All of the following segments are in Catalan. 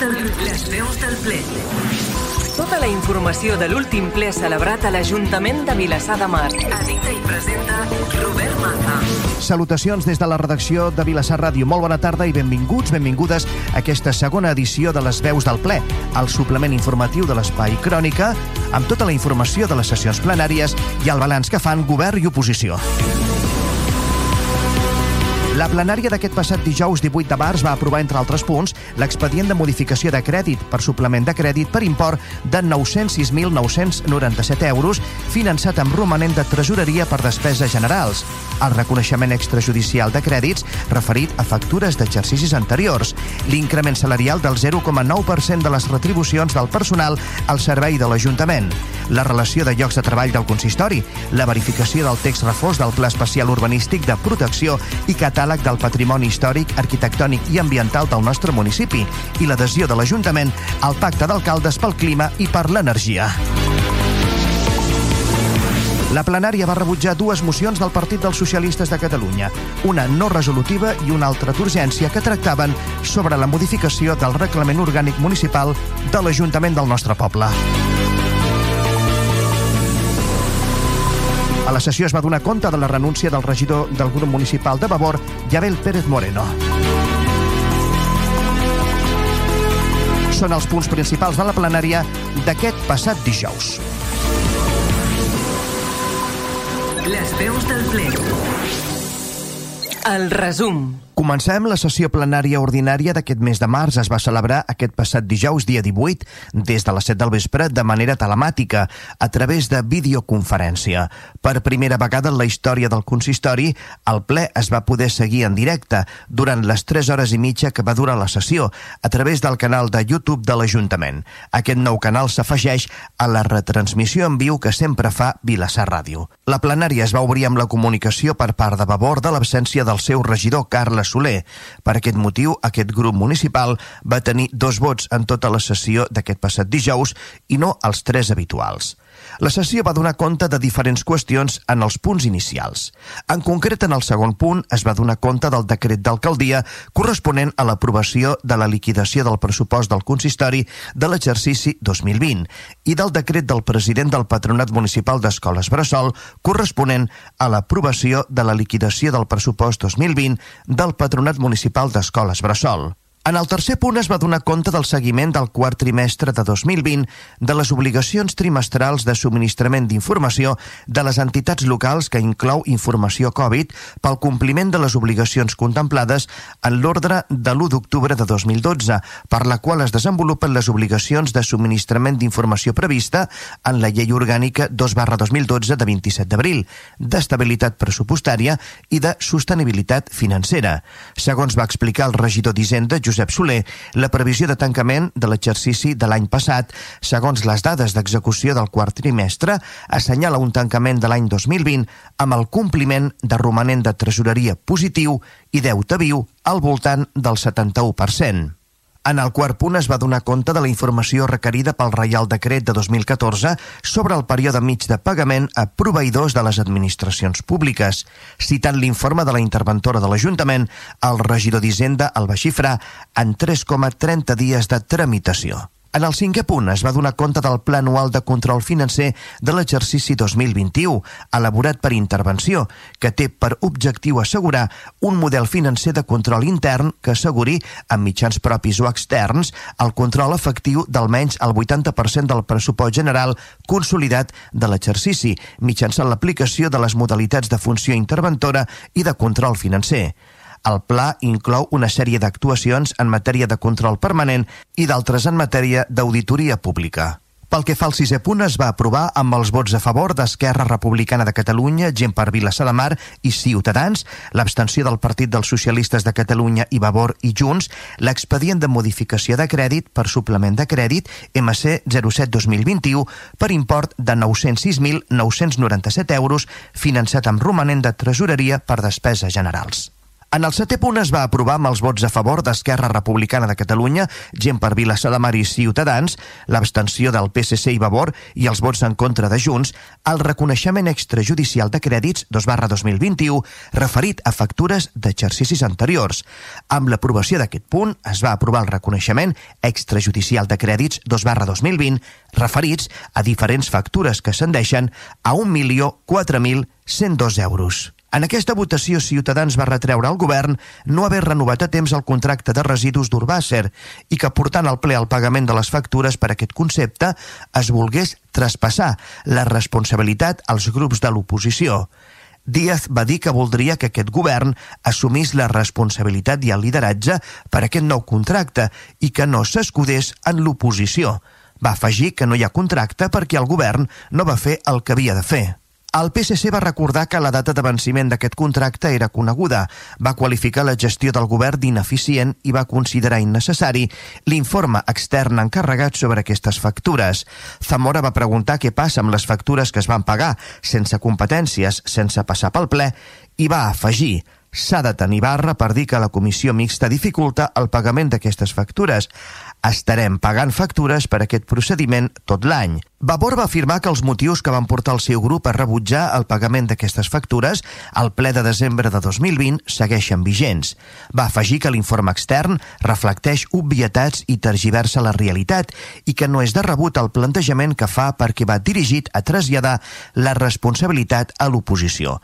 del, les veus del ple. Tota la informació de l'últim ple celebrat a l'Ajuntament de Vilassar de Mar. Edita i presenta Robert Maza. Salutacions des de la redacció de Vilassar Ràdio. Molt bona tarda i benvinguts, benvingudes a aquesta segona edició de les veus del ple, el suplement informatiu de l'Espai Crònica, amb tota la informació de les sessions plenàries i el balanç que fan govern i oposició. La plenària d'aquest passat dijous 18 de març va aprovar, entre altres punts, l'expedient de modificació de crèdit per suplement de crèdit per import de 906.997 euros finançat amb romanent de tresoreria per despeses generals, el reconeixement extrajudicial de crèdits referit a factures d'exercicis anteriors, l'increment salarial del 0,9% de les retribucions del personal al servei de l'Ajuntament, la relació de llocs de treball del consistori, la verificació del text refós del Pla Especial Urbanístic de Protecció i catàleg del patrimoni històric, arquitectònic i ambiental del nostre municipi i l'adhesió de l'Ajuntament al Pacte d'Alcaldes pel Clima i per l'Energia. La plenària va rebutjar dues mocions del Partit dels Socialistes de Catalunya, una no resolutiva i una altra d'urgència que tractaven sobre la modificació del reglament orgànic municipal de l'Ajuntament del nostre poble. A la sessió es va donar compte de la renúncia del regidor del grup municipal de Vavor, Yabel Pérez Moreno. Són els punts principals de la plenària d'aquest passat dijous. Les veus del ple. El resum. Comencem la sessió plenària ordinària d'aquest mes de març. Es va celebrar aquest passat dijous, dia 18, des de les 7 del vespre, de manera telemàtica, a través de videoconferència. Per primera vegada en la història del consistori, el ple es va poder seguir en directe durant les 3 hores i mitja que va durar la sessió, a través del canal de YouTube de l'Ajuntament. Aquest nou canal s'afegeix a la retransmissió en viu que sempre fa Vilassar Ràdio. La plenària es va obrir amb la comunicació per part de Vavor de l'absència del seu regidor, Carles Soler. Per aquest motiu, aquest grup municipal va tenir dos vots en tota la sessió d'aquest passat dijous i no els tres habituals. La sessió va donar compte de diferents qüestions en els punts inicials. En concret, en el segon punt, es va donar compte del decret d'alcaldia corresponent a l'aprovació de la liquidació del pressupost del consistori de l'exercici 2020 i del decret del president del Patronat Municipal d'Escoles Bressol corresponent a l'aprovació de la liquidació del pressupost 2020 del Patronat Municipal d'Escoles Bressol. En el tercer punt es va donar compte del seguiment del quart trimestre de 2020 de les obligacions trimestrals de subministrament d'informació de les entitats locals que inclou informació Covid pel compliment de les obligacions contemplades en l'ordre de l'1 d'octubre de 2012, per la qual es desenvolupen les obligacions de subministrament d'informació prevista en la llei orgànica 2 barra 2012 de 27 d'abril, d'estabilitat pressupostària i de sostenibilitat financera. Segons va explicar el regidor d'Hisenda, Josep Josep Soler, la previsió de tancament de l'exercici de l'any passat, segons les dades d'execució del quart trimestre, assenyala un tancament de l'any 2020 amb el compliment de romanent de tresoreria positiu i deute viu al voltant del 71%. En el quart punt es va donar compte de la informació requerida pel Reial Decret de 2014 sobre el període mig de pagament a proveïdors de les administracions públiques. Citant l'informe de la interventora de l'Ajuntament, el regidor d'Hisenda el va xifrar en 3,30 dies de tramitació. En el cinquè punt es va donar compte del Pla Anual de Control Financer de l'exercici 2021, elaborat per intervenció, que té per objectiu assegurar un model financer de control intern que asseguri, amb mitjans propis o externs, el control efectiu d'almenys el 80% del pressupost general consolidat de l'exercici, mitjançant l'aplicació de les modalitats de funció interventora i de control financer. El pla inclou una sèrie d'actuacions en matèria de control permanent i d'altres en matèria d'auditoria pública. Pel que fa al sisè punt, es va aprovar amb els vots a favor d'Esquerra Republicana de Catalunya, Gent per Vilassar de Mar i Ciutadans, l'abstenció del Partit dels Socialistes de Catalunya i Vavor i Junts, l'expedient de modificació de crèdit per suplement de crèdit MC 07-2021 per import de 906.997 euros finançat amb romanent de tresoreria per despeses generals. En el setè punt es va aprovar amb els vots a favor d'Esquerra Republicana de Catalunya, gent per Vilassar de Mar i Ciutadans, l'abstenció del PSC i Vavor i els vots en contra de Junts, el reconeixement extrajudicial de crèdits 2 barra 2021 referit a factures d'exercicis anteriors. Amb l'aprovació d'aquest punt es va aprovar el reconeixement extrajudicial de crèdits 2 barra 2020 referits a diferents factures que s'endeixen a 1.004.102 euros. En aquesta votació, Ciutadans va retreure al govern no haver renovat a temps el contracte de residus d'Urbàcer i que, portant al ple el pagament de les factures per aquest concepte, es volgués traspassar la responsabilitat als grups de l'oposició. Díaz va dir que voldria que aquest govern assumís la responsabilitat i el lideratge per aquest nou contracte i que no s'escudés en l'oposició. Va afegir que no hi ha contracte perquè el govern no va fer el que havia de fer. El PSC va recordar que la data de venciment d'aquest contracte era coneguda, va qualificar la gestió del govern d'ineficient i va considerar innecessari l'informe extern encarregat sobre aquestes factures. Zamora va preguntar què passa amb les factures que es van pagar sense competències, sense passar pel ple, i va afegir s'ha de tenir barra per dir que la comissió mixta dificulta el pagament d'aquestes factures. Estarem pagant factures per aquest procediment tot l'any. Vavor va afirmar que els motius que van portar el seu grup a rebutjar el pagament d'aquestes factures al ple de desembre de 2020 segueixen vigents. Va afegir que l'informe extern reflecteix obvietats i tergiversa la realitat i que no és de rebut el plantejament que fa perquè va dirigit a traslladar la responsabilitat a l'oposició.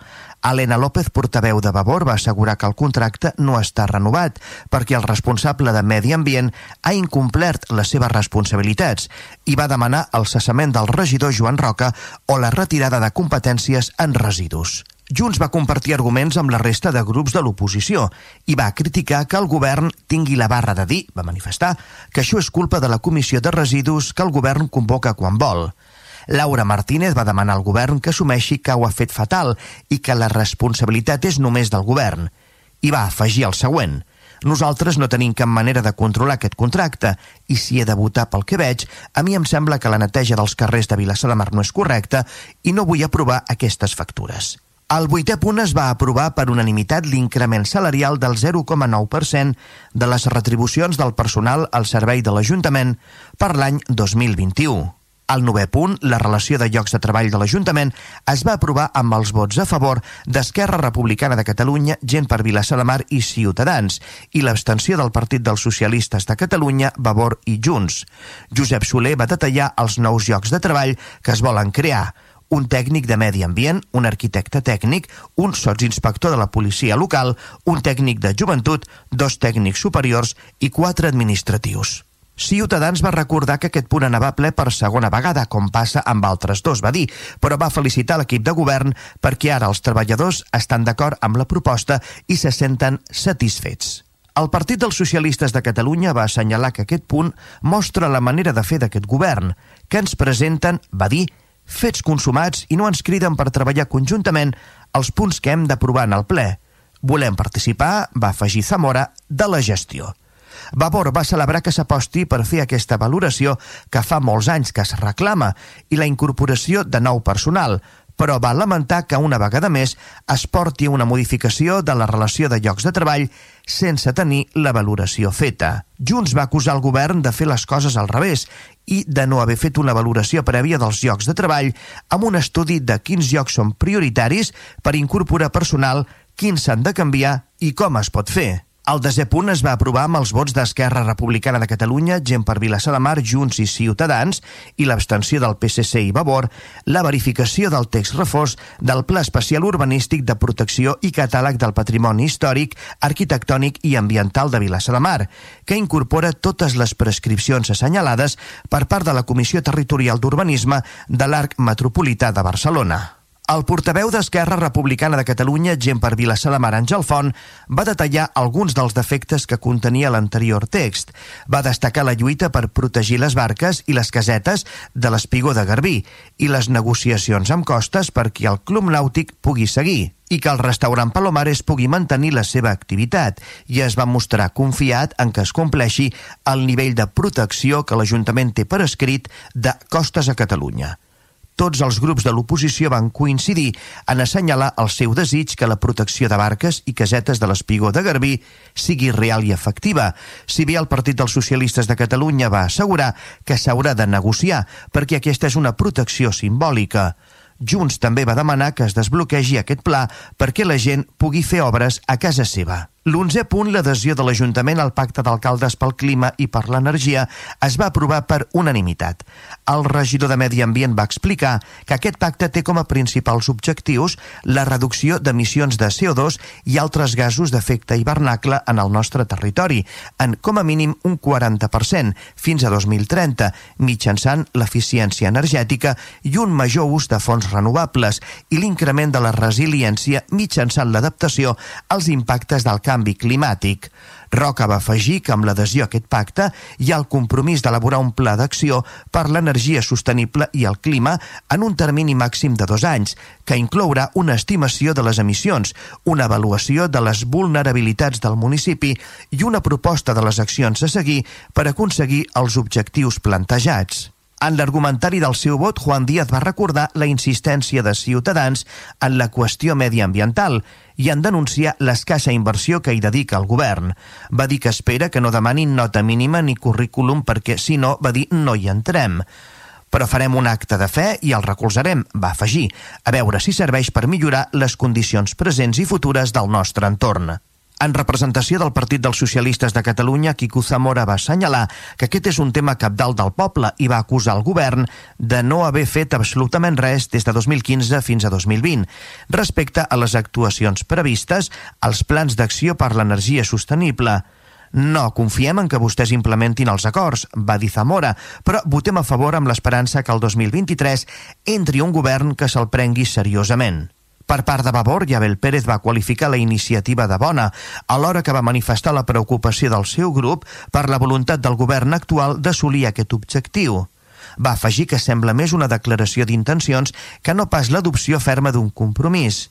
Helena López, portaveu de Vavor, va assegurar que el contracte no està renovat perquè el responsable de Medi Ambient ha incomplert les seves responsabilitats i va demanar el cessament del regidor Joan Roca o la retirada de competències en residus. Junts va compartir arguments amb la resta de grups de l'oposició i va criticar que el govern tingui la barra de dir, va manifestar, que això és culpa de la comissió de residus que el govern convoca quan vol. Laura Martínez va demanar al govern que assumeixi que ho ha fet fatal i que la responsabilitat és només del govern. I va afegir el següent. Nosaltres no tenim cap manera de controlar aquest contracte i si he de votar pel que veig, a mi em sembla que la neteja dels carrers de Vilassar de Mar no és correcta i no vull aprovar aquestes factures. Al vuitè punt es va aprovar per unanimitat l'increment salarial del 0,9% de les retribucions del personal al servei de l'Ajuntament per l'any 2021. Al novè punt, la relació de llocs de treball de l'Ajuntament es va aprovar amb els vots a favor d'Esquerra Republicana de Catalunya, Gent per Vilassar de Mar i Ciutadans, i l'abstenció del Partit dels Socialistes de Catalunya, Vavor i Junts. Josep Soler va detallar els nous llocs de treball que es volen crear, un tècnic de medi ambient, un arquitecte tècnic, un sotsinspector de la policia local, un tècnic de joventut, dos tècnics superiors i quatre administratius. Ciutadans va recordar que aquest punt anava ple per segona vegada, com passa amb altres dos, va dir, però va felicitar l'equip de govern perquè ara els treballadors estan d'acord amb la proposta i se senten satisfets. El Partit dels Socialistes de Catalunya va assenyalar que aquest punt mostra la manera de fer d'aquest govern, que ens presenten, va dir, fets consumats i no ens criden per treballar conjuntament els punts que hem d'aprovar en el ple. Volem participar, va afegir Zamora, de la gestió. Vavor va celebrar que s'aposti per fer aquesta valoració que fa molts anys que es reclama i la incorporació de nou personal, però va lamentar que una vegada més es porti una modificació de la relació de llocs de treball sense tenir la valoració feta. Junts va acusar el govern de fer les coses al revés i de no haver fet una valoració prèvia dels llocs de treball amb un estudi de quins llocs són prioritaris per incorporar personal, quins s'han de canviar i com es pot fer. El desè punt es va aprovar amb els vots d'Esquerra Republicana de Catalunya, Gent per Vilassar de Mar, Junts i Ciutadans i l'abstenció del PSC i Vavor, la verificació del text reforç del Pla Especial Urbanístic de Protecció i Catàleg del Patrimoni Històric, Arquitectònic i Ambiental de Vilassar de Mar, que incorpora totes les prescripcions assenyalades per part de la Comissió Territorial d'Urbanisme de l'Arc Metropolità de Barcelona. El portaveu d'Esquerra Republicana de Catalunya, gent per Vilassar de Mar, Àngel Font, va detallar alguns dels defectes que contenia l'anterior text. Va destacar la lluita per protegir les barques i les casetes de l'espigó de Garbí i les negociacions amb costes perquè el club nàutic pugui seguir i que el restaurant Palomares pugui mantenir la seva activitat i es va mostrar confiat en que es compleixi el nivell de protecció que l'Ajuntament té per escrit de Costes a Catalunya. Tots els grups de l'oposició van coincidir en assenyalar el seu desig que la protecció de barques i casetes de l'Espigó de Garbí sigui real i efectiva, si bé el Partit dels Socialistes de Catalunya va assegurar que s'haurà de negociar perquè aquesta és una protecció simbòlica. Junts també va demanar que es desbloquegi aquest pla perquè la gent pugui fer obres a casa seva. L'onze punt, l'adhesió de l'Ajuntament al Pacte d'Alcaldes pel Clima i per l'Energia, es va aprovar per unanimitat. El regidor de Medi Ambient va explicar que aquest pacte té com a principals objectius la reducció d'emissions de CO2 i altres gasos d'efecte hivernacle en el nostre territori, en com a mínim un 40% fins a 2030, mitjançant l'eficiència energètica i un major ús de fonts renovables i l'increment de la resiliència mitjançant l'adaptació als impactes del canvi canvi climàtic. Roca va afegir que amb l'adhesió a aquest pacte hi ha el compromís d'elaborar un pla d'acció per l'energia sostenible i el clima en un termini màxim de dos anys, que inclourà una estimació de les emissions, una avaluació de les vulnerabilitats del municipi i una proposta de les accions a seguir per aconseguir els objectius plantejats. En l'argumentari del seu vot, Juan Díaz va recordar la insistència de Ciutadans en la qüestió mediambiental i en denunciar l'escassa inversió que hi dedica el govern. Va dir que espera que no demanin nota mínima ni currículum perquè, si no, va dir, no hi entrem però farem un acte de fe i el recolzarem, va afegir, a veure si serveix per millorar les condicions presents i futures del nostre entorn. En representació del Partit dels Socialistes de Catalunya, Quico Zamora va assenyalar que aquest és un tema capdalt del poble i va acusar el govern de no haver fet absolutament res des de 2015 fins a 2020 respecte a les actuacions previstes als plans d'acció per l'energia sostenible. No confiem en que vostès implementin els acords, va dir Zamora, però votem a favor amb l'esperança que el 2023 entri un govern que se'l prengui seriosament. Per part de Vavor, Abel Pérez va qualificar la iniciativa de bona, alhora que va manifestar la preocupació del seu grup per la voluntat del govern actual d'assolir aquest objectiu. Va afegir que sembla més una declaració d'intencions que no pas l'adopció ferma d'un compromís.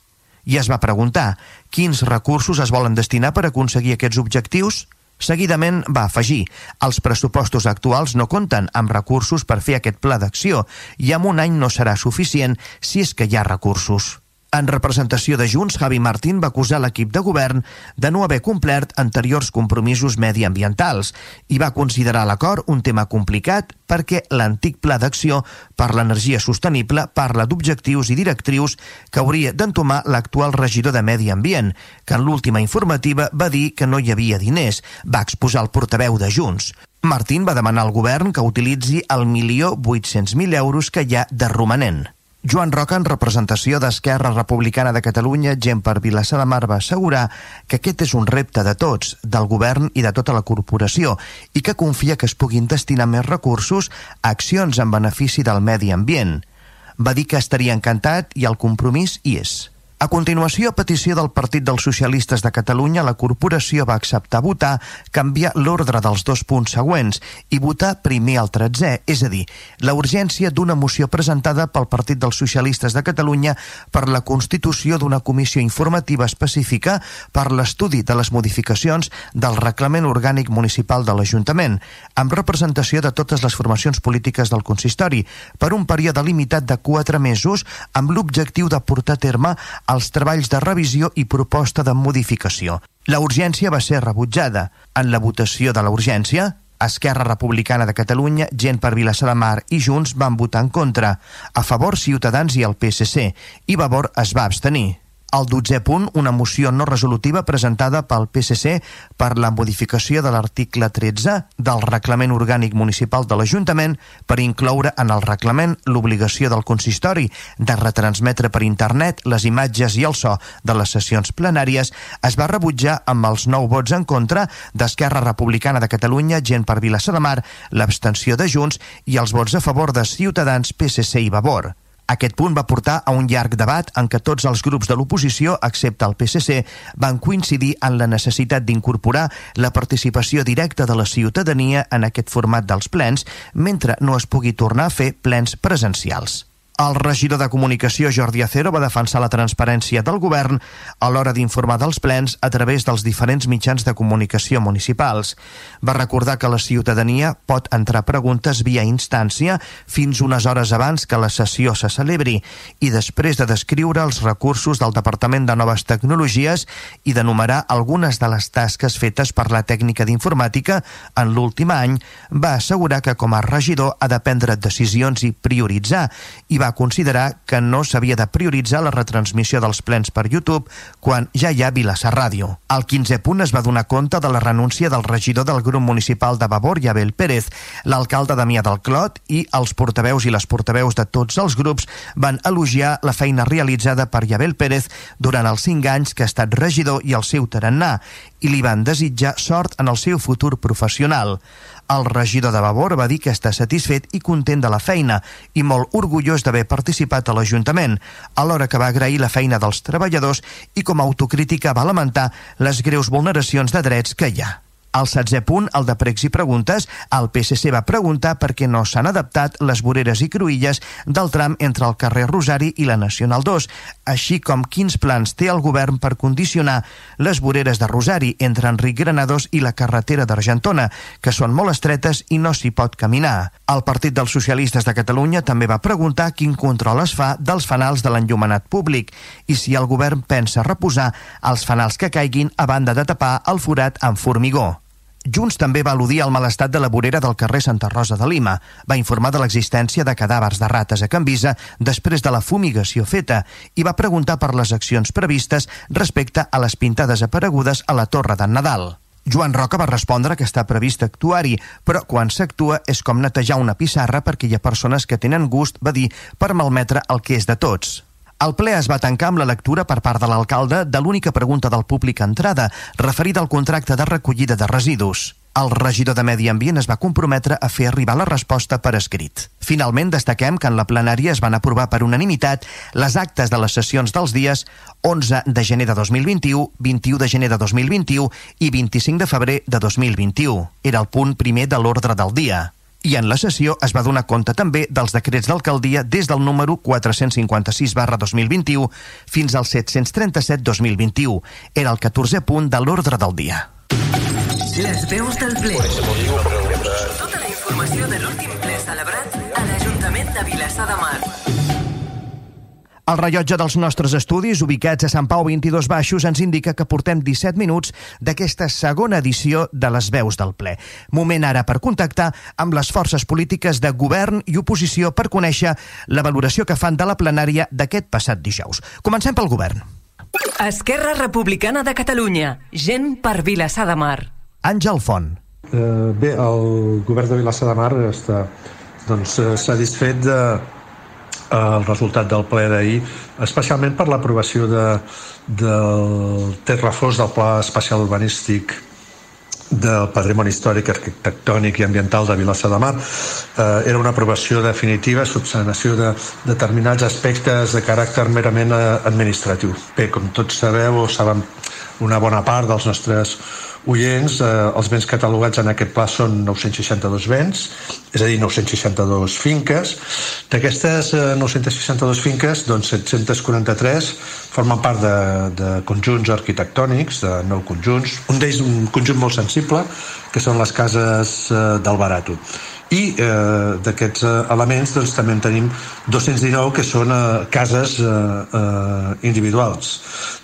I es va preguntar quins recursos es volen destinar per aconseguir aquests objectius? Seguidament va afegir, els pressupostos actuals no compten amb recursos per fer aquest pla d'acció i en un any no serà suficient si és que hi ha recursos. En representació de Junts, Javi Martín va acusar l'equip de govern de no haver complert anteriors compromisos mediambientals i va considerar l'acord un tema complicat perquè l'antic pla d'acció per l'energia sostenible parla d'objectius i directrius que hauria d'entomar l'actual regidor de Medi Ambient, que en l'última informativa va dir que no hi havia diners, va exposar el portaveu de Junts. Martín va demanar al govern que utilitzi el milió 800.000 euros que hi ha de romanent. Joan Roca, en representació d'Esquerra Republicana de Catalunya, gent per Vilassar de Mar, va assegurar que aquest és un repte de tots, del govern i de tota la corporació, i que confia que es puguin destinar més recursos a accions en benefici del medi ambient. Va dir que estaria encantat i el compromís hi és. A continuació, a petició del Partit dels Socialistes de Catalunya, la corporació va acceptar votar canviar l'ordre dels dos punts següents i votar primer el 13è, és a dir, la urgència d'una moció presentada pel Partit dels Socialistes de Catalunya per la constitució d'una comissió informativa específica per l'estudi de les modificacions del reglament orgànic municipal de l'Ajuntament, amb representació de totes les formacions polítiques del consistori, per un període limitat de quatre mesos amb l'objectiu de portar a terme els treballs de revisió i proposta de modificació. La urgència va ser rebutjada. En la votació de la urgència, Esquerra Republicana de Catalunya, Gent per Vilassar de Mar i Junts van votar en contra. A favor Ciutadans i el PSC. I Vavor es va abstenir. El 12 punt, una moció no resolutiva presentada pel PSC per la modificació de l'article 13 del Reglament Orgànic Municipal de l'Ajuntament per incloure en el reglament l'obligació del consistori de retransmetre per internet les imatges i el so de les sessions plenàries es va rebutjar amb els nou vots en contra d'Esquerra Republicana de Catalunya, Gent per Vilassar de Mar, l'abstenció de Junts i els vots a favor de Ciutadans, PSC i Vavor. Aquest punt va portar a un llarg debat en què tots els grups de l'oposició, excepte el PSC, van coincidir en la necessitat d'incorporar la participació directa de la ciutadania en aquest format dels plens, mentre no es pugui tornar a fer plens presencials. El regidor de Comunicació, Jordi Acero, va defensar la transparència del govern a l'hora d'informar dels plens a través dels diferents mitjans de comunicació municipals. Va recordar que la ciutadania pot entrar preguntes via instància fins unes hores abans que la sessió se celebri i després de descriure els recursos del Departament de Noves Tecnologies i d'enumerar algunes de les tasques fetes per la tècnica d'informàtica en l'últim any, va assegurar que com a regidor ha de prendre decisions i prioritzar i va considerar que no s'havia de prioritzar la retransmissió dels plens per YouTube quan ja hi ha Vilassar Ràdio. Al 15 punt es va donar compte de la renúncia del regidor del grup municipal de Vavor, Abel Pérez, l'alcalde Damià del Clot i els portaveus i les portaveus de tots els grups van elogiar la feina realitzada per Abel Pérez durant els cinc anys que ha estat regidor i el seu tarannà i li van desitjar sort en el seu futur professional. El regidor de Vavor va dir que està satisfet i content de la feina i molt orgullós d'haver participat a l'Ajuntament, alhora que va agrair la feina dels treballadors i com a autocrítica va lamentar les greus vulneracions de drets que hi ha. Al setze punt, el de pregs i preguntes, el PSC va preguntar per què no s'han adaptat les voreres i cruïlles del tram entre el carrer Rosari i la Nacional 2, així com quins plans té el govern per condicionar les voreres de Rosari entre Enric Granados i la carretera d'Argentona, que són molt estretes i no s'hi pot caminar. El Partit dels Socialistes de Catalunya també va preguntar quin control es fa dels fanals de l'enllumenat públic i si el govern pensa reposar els fanals que caiguin a banda de tapar el forat amb formigó. Junts també va al·ludir al mal estat de la vorera del carrer Santa Rosa de Lima. Va informar de l'existència de cadàvers de rates a Canvisa després de la fumigació feta i va preguntar per les accions previstes respecte a les pintades aparegudes a la Torre d'en Nadal. Joan Roca va respondre que està previst actuar-hi, però quan s'actua és com netejar una pissarra perquè hi ha persones que tenen gust, va dir, per malmetre el que és de tots. El ple es va tancar amb la lectura per part de l'alcalde de l'única pregunta del públic entrada, referida al contracte de recollida de residus. El regidor de Medi Ambient es va comprometre a fer arribar la resposta per escrit. Finalment, destaquem que en la plenària es van aprovar per unanimitat les actes de les sessions dels dies 11 de gener de 2021, 21 de gener de 2021 i 25 de febrer de 2021. Era el punt primer de l'ordre del dia i en la sessió es va donar compte també dels decrets d'alcaldia des del número 456 barra 2021 fins al 737 2021. Era el 14è punt de l'ordre del dia. Les veus del ple. Tota la informació de l'últim ple celebrat a l'Ajuntament de Vilassar de Mar. El rellotge dels nostres estudis, ubicats a Sant Pau 22 Baixos, ens indica que portem 17 minuts d'aquesta segona edició de les veus del ple. Moment ara per contactar amb les forces polítiques de govern i oposició per conèixer la valoració que fan de la plenària d'aquest passat dijous. Comencem pel govern. Esquerra Republicana de Catalunya. Gent per Vilassar de Mar. Àngel Font. Eh, bé, el govern de Vilassar de Mar està doncs, eh, satisfet de, el resultat del ple d'ahir, especialment per l'aprovació de, del text reforç del Pla Especial Urbanístic del Patrimoni Històric, Arquitectònic i Ambiental de Vilassar de Mar. Eh, era una aprovació definitiva, subsanació de determinats aspectes de caràcter merament eh, administratiu. Bé, com tots sabeu o saben una bona part dels nostres oients, eh, els béns catalogats en aquest pla són 962 béns, és a dir, 962 finques. D'aquestes eh, 962 finques, doncs 743 formen part de, de conjunts arquitectònics, de nou conjunts, un d'ells un conjunt molt sensible, que són les cases eh, del Barato i eh, d'aquests eh, elements doncs, també en tenim 219 que són eh, cases eh, eh, individuals.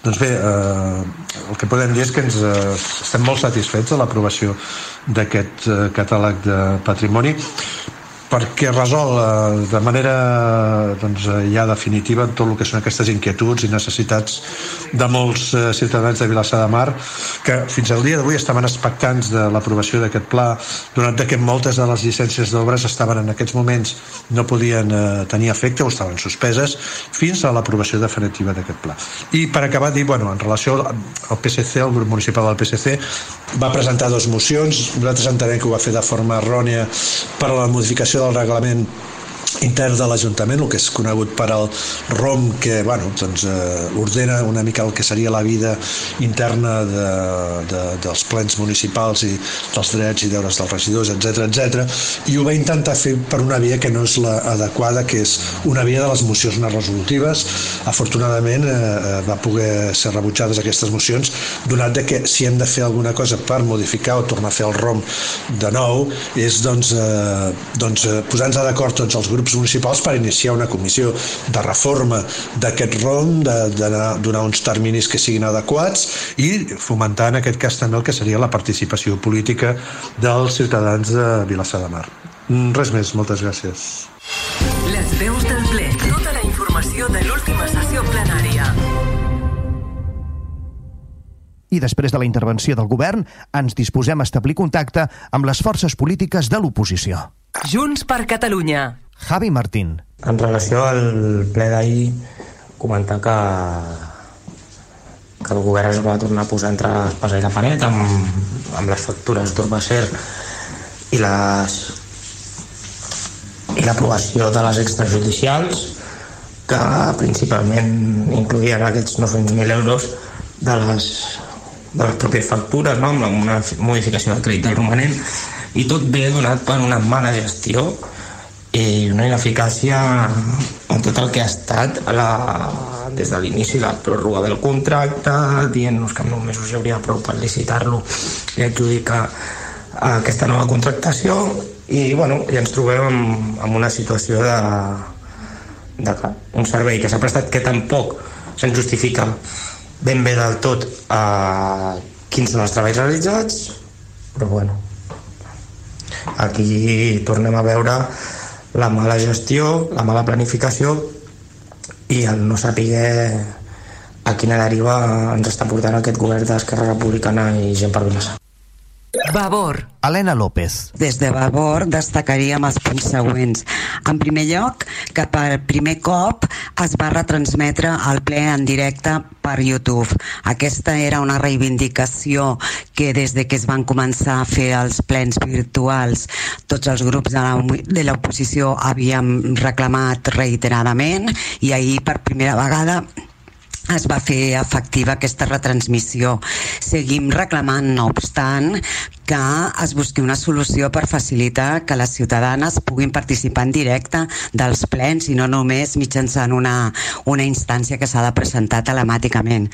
Doncs bé, eh, el que podem dir és que ens eh, estem molt satisfets de l'aprovació d'aquest eh, catàleg de patrimoni perquè resol eh, de manera doncs, eh, ja definitiva tot el que són aquestes inquietuds i necessitats de molts eh, ciutadans de Vilassar de Mar que fins al dia d'avui estaven expectants de l'aprovació d'aquest pla donat que moltes de les llicències d'obres estaven en aquests moments no podien eh, tenir efecte o estaven suspeses fins a l'aprovació definitiva d'aquest pla. I per acabar dir, bueno, en relació al PSC, el grup municipal del PSC va presentar dues mocions, nosaltres entenem que ho va fer de forma errònia per a la modificació del reglament intern de l'Ajuntament, el que és conegut per al ROM, que bueno, doncs, eh, ordena una mica el que seria la vida interna de, de, dels plens municipals i dels drets i deures dels regidors, etc etc. i ho va intentar fer per una via que no és la adequada, que és una via de les mocions no resolutives. Afortunadament eh, eh, va poder ser rebutjades aquestes mocions, donat de que si hem de fer alguna cosa per modificar o tornar a fer el ROM de nou, és doncs, eh, doncs eh, posar-nos d'acord tots els grups municipals per iniciar una comissió de reforma d'aquest ROM, de, de donar uns terminis que siguin adequats i fomentar en aquest cas també el que seria la participació política dels ciutadans de Vilassar de Mar. Mm, res més, moltes gràcies. Les veus del ple. Tota la informació de l'última sessió plenària. I després de la intervenció del govern, ens disposem a establir contacte amb les forces polítiques de l'oposició. Junts per Catalunya. Javi Martín. En relació al ple d'ahir, comentar que, que el govern es va tornar a posar entre l'espasa i la paret amb, amb les factures d'Urbacer i les i l'aprovació de les extrajudicials que principalment incluïen aquests 900.000 euros de les, de les pròpies factures no? amb una modificació de crèdit del romanent i tot ve donat per una mala gestió i una ineficàcia en tot el que ha estat la, des de l'inici la pròrroga del contracte, dient-nos que en nou mesos hi hauria prou per licitar-lo i adjudicar aquesta nova contractació. I bueno, ja ens trobem amb, amb una situació de, de un servei que s'ha prestat que tampoc se'n justifica ben bé del tot a quins són els treballs realitzats però bueno aquí tornem a veure la mala gestió, la mala planificació i el no saber a quina deriva ens està portant aquest govern d'Esquerra Republicana i gent per Vilassar. Vavor. Helena López. Des de Vavor destacaríem els punts següents. En primer lloc, que per primer cop es va retransmetre el ple en directe per YouTube. Aquesta era una reivindicació que des de que es van començar a fer els plens virtuals tots els grups de l'oposició havíem reclamat reiteradament i ahir per primera vegada es va fer efectiva aquesta retransmissió. Seguim reclamant, no obstant, que es busqui una solució per facilitar que les ciutadanes puguin participar en directe dels plens i no només mitjançant una, una instància que s'ha de presentar telemàticament.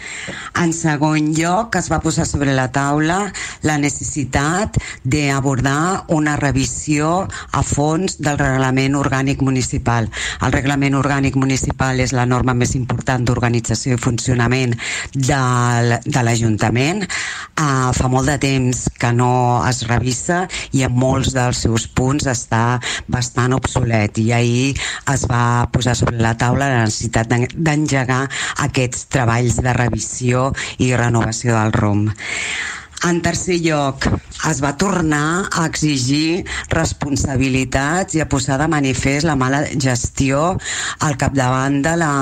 En segon lloc, es va posar sobre la taula la necessitat d'abordar una revisió a fons del reglament orgànic municipal. El reglament orgànic municipal és la norma més important d'organització i funcionament de, l'Ajuntament. Uh, fa molt de temps que no es revisa i en molts dels seus punts està bastant obsolet i ahir es va posar sobre la taula la necessitat d'engegar aquests treballs de revisió i renovació del ROM. En tercer lloc, es va tornar a exigir responsabilitats i a posar de manifest la mala gestió al capdavant de la,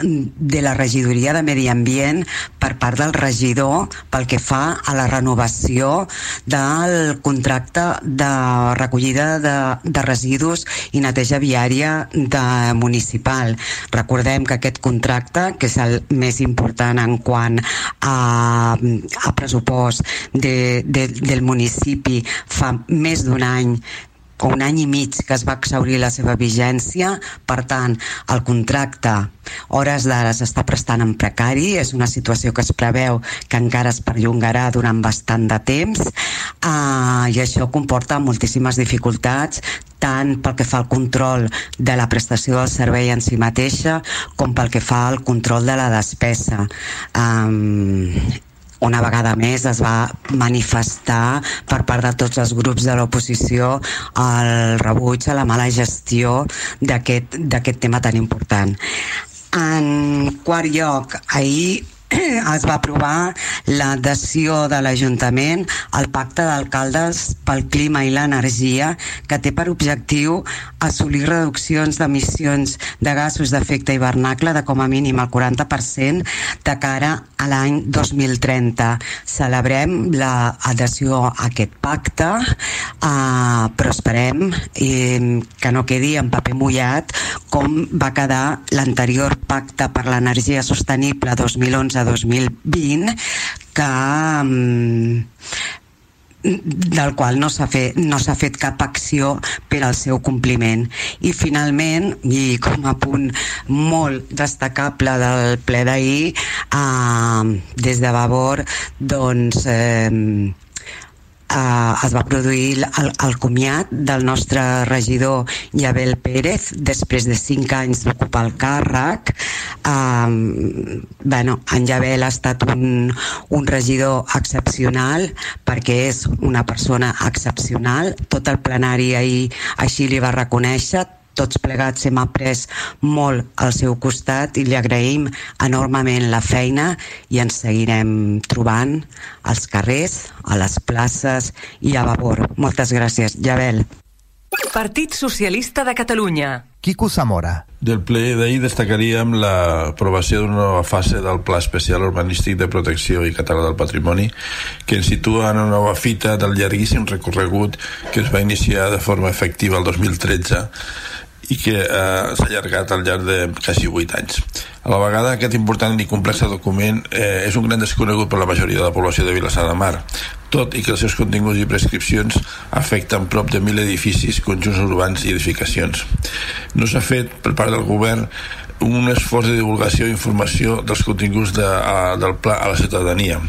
de la regidoria de Medi Ambient per part del regidor pel que fa a la renovació del contracte de recollida de, de residus i neteja viària de municipal. Recordem que aquest contracte, que és el més important en quant a, a pressupost de, de, del municipi fa més d'un any o un any i mig que es va exaurir la seva vigència, per tant, el contracte hores d'ara s'està prestant en precari, és una situació que es preveu que encara es perllongarà durant bastant de temps. Uh, i això comporta moltíssimes dificultats tant pel que fa al control de la prestació del servei en si mateixa com pel que fa al control de la despesa. Um, una vegada més es va manifestar per part de tots els grups de l'oposició el rebuig a la mala gestió d'aquest tema tan important. En quart lloc, ahir es va aprovar l'adhesió de l'Ajuntament al Pacte d'Alcaldes pel Clima i l'Energia que té per objectiu assolir reduccions d'emissions de gasos d'efecte hivernacle de com a mínim el 40% de cara a l'any 2030. Celebrem l'adhesió a aquest pacte, eh, però esperem eh, que no quedi en paper mullat com va quedar l'anterior pacte per l'energia sostenible 2011 de 2020 que mm, del qual no s'ha fet, no fet cap acció per al seu compliment. I finalment, i com a punt molt destacable del ple d'ahir, eh, des de Vavor, doncs eh, eh, es va produir el, el comiat del nostre regidor Yabel Pérez. Després de cinc anys d'ocupar el càrrec eh, bueno, en Yabel ha estat un, un regidor excepcional perquè és una persona excepcional. Tot el plenari ahir així li va reconèixer tots plegats hem après molt al seu costat i li agraïm enormement la feina i ens seguirem trobant als carrers, a les places i a Vavor. Moltes gràcies. Jabel. Partit Socialista de Catalunya. Quico Zamora. Del ple d'ahir destacaríem l'aprovació d'una nova fase del Pla Especial Urbanístic de Protecció i Català del Patrimoni que ens situa en una nova fita del llarguíssim recorregut que es va iniciar de forma efectiva el 2013 i que eh, s'ha allargat al llarg de quasi 8 anys. A la vegada, aquest important i complex document eh, és un gran desconegut per la majoria de la població de Vilassar de Mar, tot i que els seus continguts i prescripcions afecten prop de 1.000 edificis, conjunts urbans i edificacions. No s'ha fet per part del govern un esforç de divulgació i informació dels continguts de, a, del pla a la ciutadania.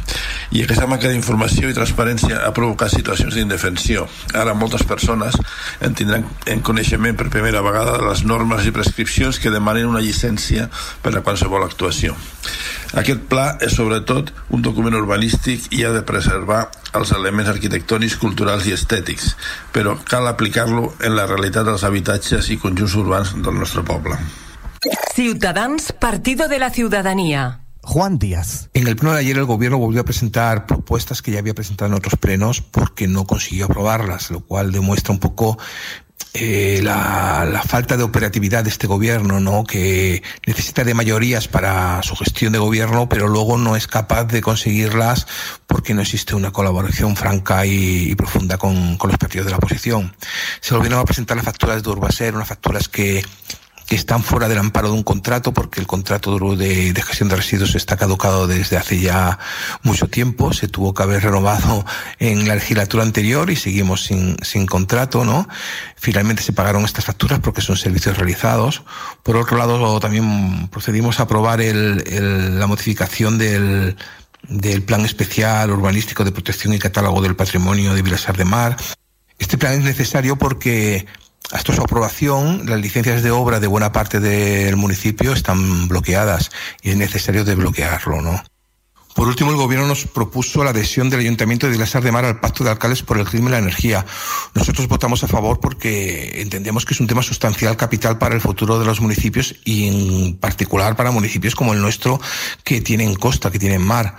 I aquesta manca d'informació i transparència ha provocat situacions d'indefensió. Ara moltes persones en tindran en coneixement per primera vegada de les normes i prescripcions que demanen una llicència per a qualsevol actuació. Aquest pla és sobretot un document urbanístic i ha de preservar els elements arquitectònics, culturals i estètics, però cal aplicar-lo en la realitat dels habitatges i conjunts urbans del nostre poble. Ciudadans, Partido de la Ciudadanía. Juan Díaz. En el pleno de ayer el gobierno volvió a presentar propuestas que ya había presentado en otros plenos porque no consiguió aprobarlas, lo cual demuestra un poco eh, la, falta de operatividad de este gobierno, ¿no? Que necesita de mayorías para su gestión de gobierno, pero luego no es capaz de conseguirlas porque no existe una colaboración franca y, profunda con, con, los partidos de la oposición. Se volvieron a presentar las facturas de Urbaser, unas facturas que que están fuera del amparo de un contrato porque el contrato de, de, gestión de residuos está caducado desde hace ya mucho tiempo, se tuvo que haber renovado en la legislatura anterior y seguimos sin, sin contrato, ¿no? Finalmente se pagaron estas facturas porque son servicios realizados. Por otro lado, también procedimos a aprobar el, el, la modificación del, del Plan Especial Urbanístico de Protección y Catálogo del Patrimonio de Vilasar de Mar. Este plan es necesario porque hasta su aprobación, las licencias de obra de buena parte del municipio están bloqueadas y es necesario desbloquearlo, ¿no? Por último, el Gobierno nos propuso la adhesión del Ayuntamiento de Vilasar de Mar al Pacto de Alcaldes por el Clima y la Energía. Nosotros votamos a favor porque entendemos que es un tema sustancial, capital para el futuro de los municipios y en particular para municipios como el nuestro que tienen costa, que tienen mar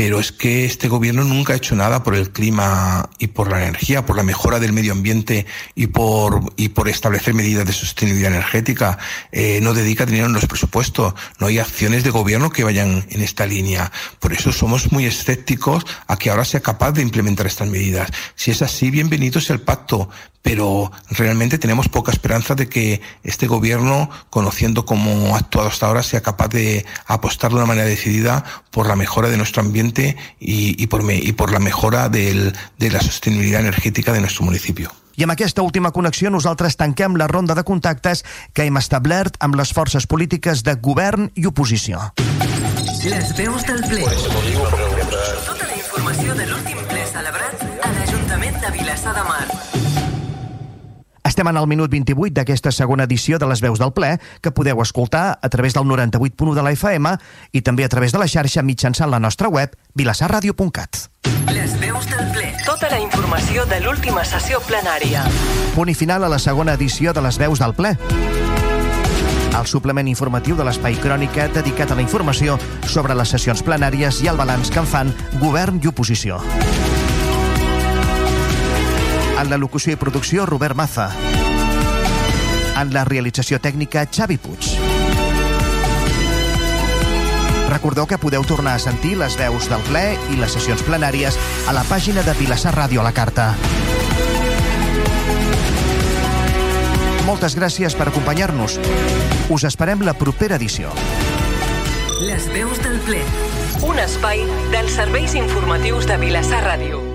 pero es que este gobierno nunca ha hecho nada por el clima y por la energía, por la mejora del medio ambiente y por, y por establecer medidas de sostenibilidad energética. Eh, no dedica dinero en los presupuestos. No hay acciones de gobierno que vayan en esta línea. Por eso somos muy escépticos a que ahora sea capaz de implementar estas medidas. Si es así, bienvenido sea el pacto, pero realmente tenemos poca esperanza de que este gobierno, conociendo cómo ha actuado hasta ahora, sea capaz de apostar de una manera decidida por la mejora de nuestro ambiente y, y, por, me, y por la mejora del, de la sostenibilidad energética de nuestro municipio. I amb aquesta última connexió nosaltres tanquem la ronda de contactes que hem establert amb les forces polítiques de govern i oposició. Les veus del ple. Tota la informació de l'últim ple celebrat a l'Ajuntament de Vilassar de Mar. Estem en el minut 28 d'aquesta segona edició de les veus del ple, que podeu escoltar a través del 98.1 de la FM i també a través de la xarxa mitjançant la nostra web vilassarradio.cat. Les veus del ple. Tota la informació de l'última sessió plenària. Punt i final a la segona edició de les veus del ple. el suplement informatiu de l'Espai Crònica dedicat a la informació sobre les sessions plenàries i el balanç que en fan govern i oposició. En la locució i producció, Robert Maza. En la realització tècnica, Xavi Puig. Recordeu que podeu tornar a sentir les veus del ple i les sessions plenàries a la pàgina de Vilassar Ràdio a la carta. Moltes gràcies per acompanyar-nos. Us esperem la propera edició. Les veus del ple. Un espai dels serveis informatius de Vilassar Ràdio.